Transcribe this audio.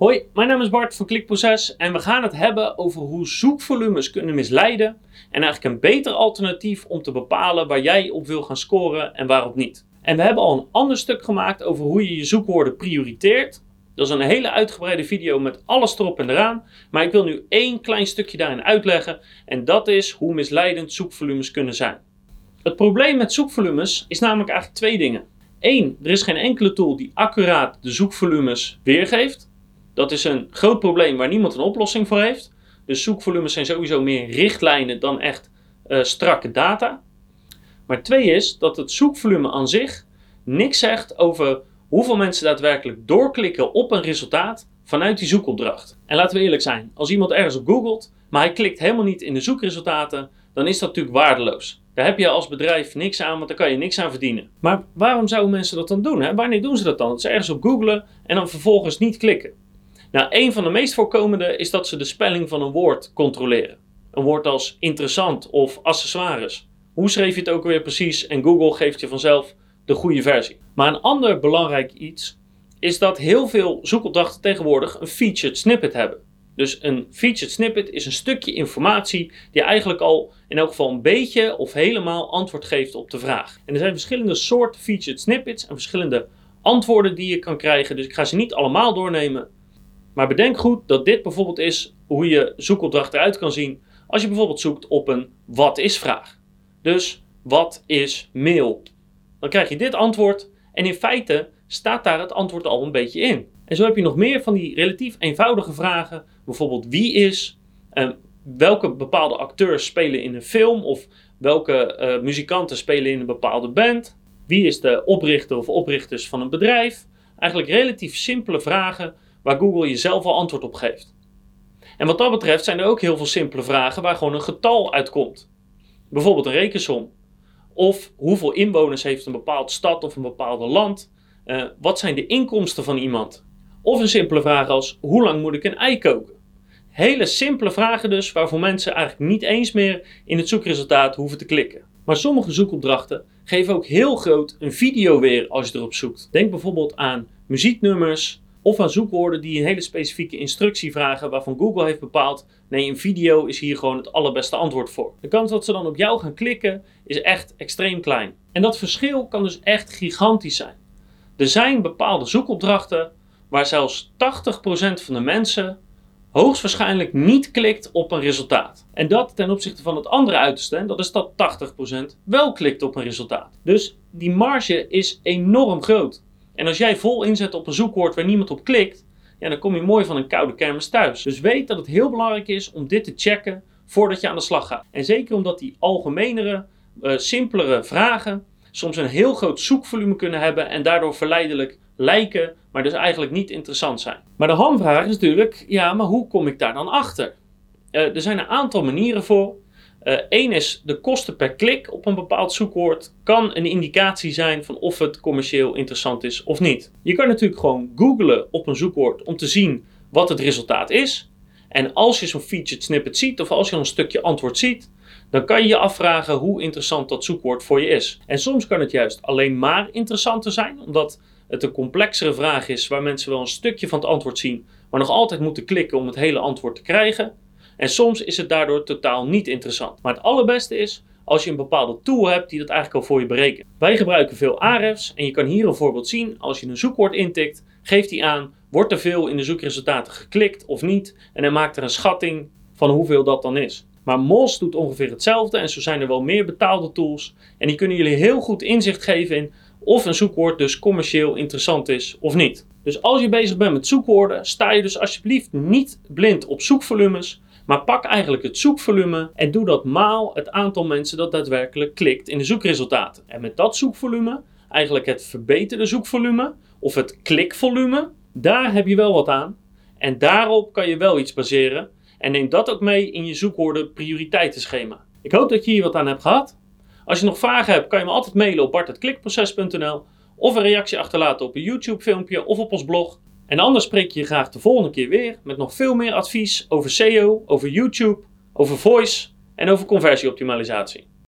Hoi, mijn naam is Bart van Klikproces en we gaan het hebben over hoe zoekvolumes kunnen misleiden en eigenlijk een beter alternatief om te bepalen waar jij op wil gaan scoren en waarop niet. En we hebben al een ander stuk gemaakt over hoe je je zoekwoorden prioriteert. Dat is een hele uitgebreide video met alles erop en eraan, maar ik wil nu één klein stukje daarin uitleggen en dat is hoe misleidend zoekvolumes kunnen zijn. Het probleem met zoekvolumes is namelijk eigenlijk twee dingen. Eén, er is geen enkele tool die accuraat de zoekvolumes weergeeft. Dat is een groot probleem waar niemand een oplossing voor heeft. Dus zoekvolumes zijn sowieso meer richtlijnen dan echt uh, strakke data. Maar twee is dat het zoekvolume aan zich niks zegt over hoeveel mensen daadwerkelijk doorklikken op een resultaat vanuit die zoekopdracht. En laten we eerlijk zijn, als iemand ergens op googelt, maar hij klikt helemaal niet in de zoekresultaten, dan is dat natuurlijk waardeloos. Daar heb je als bedrijf niks aan, want daar kan je niks aan verdienen. Maar waarom zouden mensen dat dan doen? Hè? Wanneer doen ze dat dan? Dat ze ergens op googlen en dan vervolgens niet klikken. Nou, een van de meest voorkomende is dat ze de spelling van een woord controleren. Een woord als interessant of accessoires. Hoe schreef je het ook weer precies? En Google geeft je vanzelf de goede versie. Maar een ander belangrijk iets is dat heel veel zoekopdrachten tegenwoordig een featured snippet hebben. Dus een featured snippet is een stukje informatie die eigenlijk al in elk geval een beetje of helemaal antwoord geeft op de vraag. En er zijn verschillende soorten featured snippets en verschillende antwoorden die je kan krijgen. Dus ik ga ze niet allemaal doornemen. Maar bedenk goed dat dit bijvoorbeeld is hoe je zoekopdracht eruit kan zien als je bijvoorbeeld zoekt op een wat is vraag. Dus wat is mail? Dan krijg je dit antwoord en in feite staat daar het antwoord al een beetje in. En zo heb je nog meer van die relatief eenvoudige vragen. Bijvoorbeeld wie is, uh, welke bepaalde acteurs spelen in een film of welke uh, muzikanten spelen in een bepaalde band. Wie is de oprichter of oprichters van een bedrijf? Eigenlijk relatief simpele vragen waar Google je zelf al antwoord op geeft. En wat dat betreft zijn er ook heel veel simpele vragen waar gewoon een getal uitkomt. Bijvoorbeeld een rekensom. Of hoeveel inwoners heeft een bepaalde stad of een bepaalde land? Uh, wat zijn de inkomsten van iemand? Of een simpele vraag als hoe lang moet ik een ei koken? Hele simpele vragen dus waarvoor mensen eigenlijk niet eens meer in het zoekresultaat hoeven te klikken. Maar sommige zoekopdrachten geven ook heel groot een video weer als je erop zoekt. Denk bijvoorbeeld aan muzieknummers, of aan zoekwoorden die een hele specifieke instructie vragen waarvan Google heeft bepaald, nee, een video is hier gewoon het allerbeste antwoord voor. De kans dat ze dan op jou gaan klikken is echt extreem klein. En dat verschil kan dus echt gigantisch zijn. Er zijn bepaalde zoekopdrachten waar zelfs 80% van de mensen hoogstwaarschijnlijk niet klikt op een resultaat. En dat ten opzichte van het andere uiterste, dat is dat 80% wel klikt op een resultaat. Dus die marge is enorm groot. En als jij vol inzet op een zoekwoord waar niemand op klikt, ja, dan kom je mooi van een koude kermis thuis. Dus weet dat het heel belangrijk is om dit te checken voordat je aan de slag gaat. En zeker omdat die algemenere, uh, simpelere vragen soms een heel groot zoekvolume kunnen hebben en daardoor verleidelijk lijken, maar dus eigenlijk niet interessant zijn. Maar de hamvraag is natuurlijk, ja, maar hoe kom ik daar dan achter? Uh, er zijn een aantal manieren voor. Eén eh, is de kosten per klik op een bepaald zoekwoord kan een indicatie zijn van of het commercieel interessant is of niet. Je kan natuurlijk gewoon googlen op een zoekwoord om te zien wat het resultaat is. En als je zo'n featured snippet ziet of als je een stukje antwoord ziet, dan kan je je afvragen hoe interessant dat zoekwoord voor je is. En soms kan het juist alleen maar interessanter zijn, omdat het een complexere vraag is waar mensen wel een stukje van het antwoord zien, maar nog altijd moeten klikken om het hele antwoord te krijgen. En soms is het daardoor totaal niet interessant. Maar het allerbeste is als je een bepaalde tool hebt die dat eigenlijk al voor je berekent. Wij gebruiken veel Ahrefs en je kan hier een voorbeeld zien. Als je een zoekwoord intikt, geeft hij aan, wordt er veel in de zoekresultaten geklikt of niet? En hij maakt er een schatting van hoeveel dat dan is. Maar Mos doet ongeveer hetzelfde en zo zijn er wel meer betaalde tools. En die kunnen jullie heel goed inzicht geven in of een zoekwoord dus commercieel interessant is of niet. Dus als je bezig bent met zoekwoorden, sta je dus alsjeblieft niet blind op zoekvolumes, maar pak eigenlijk het zoekvolume en doe dat maal het aantal mensen dat daadwerkelijk klikt in de zoekresultaten. En met dat zoekvolume, eigenlijk het verbeterde zoekvolume of het klikvolume, daar heb je wel wat aan. En daarop kan je wel iets baseren. En neem dat ook mee in je zoekwoorden prioriteitenschema. Ik hoop dat je hier wat aan hebt gehad. Als je nog vragen hebt, kan je me altijd mailen op bart.klikproces.nl of een reactie achterlaten op een YouTube filmpje of op ons blog. En anders spreek ik je graag de volgende keer weer met nog veel meer advies over SEO, over YouTube, over voice en over conversieoptimalisatie.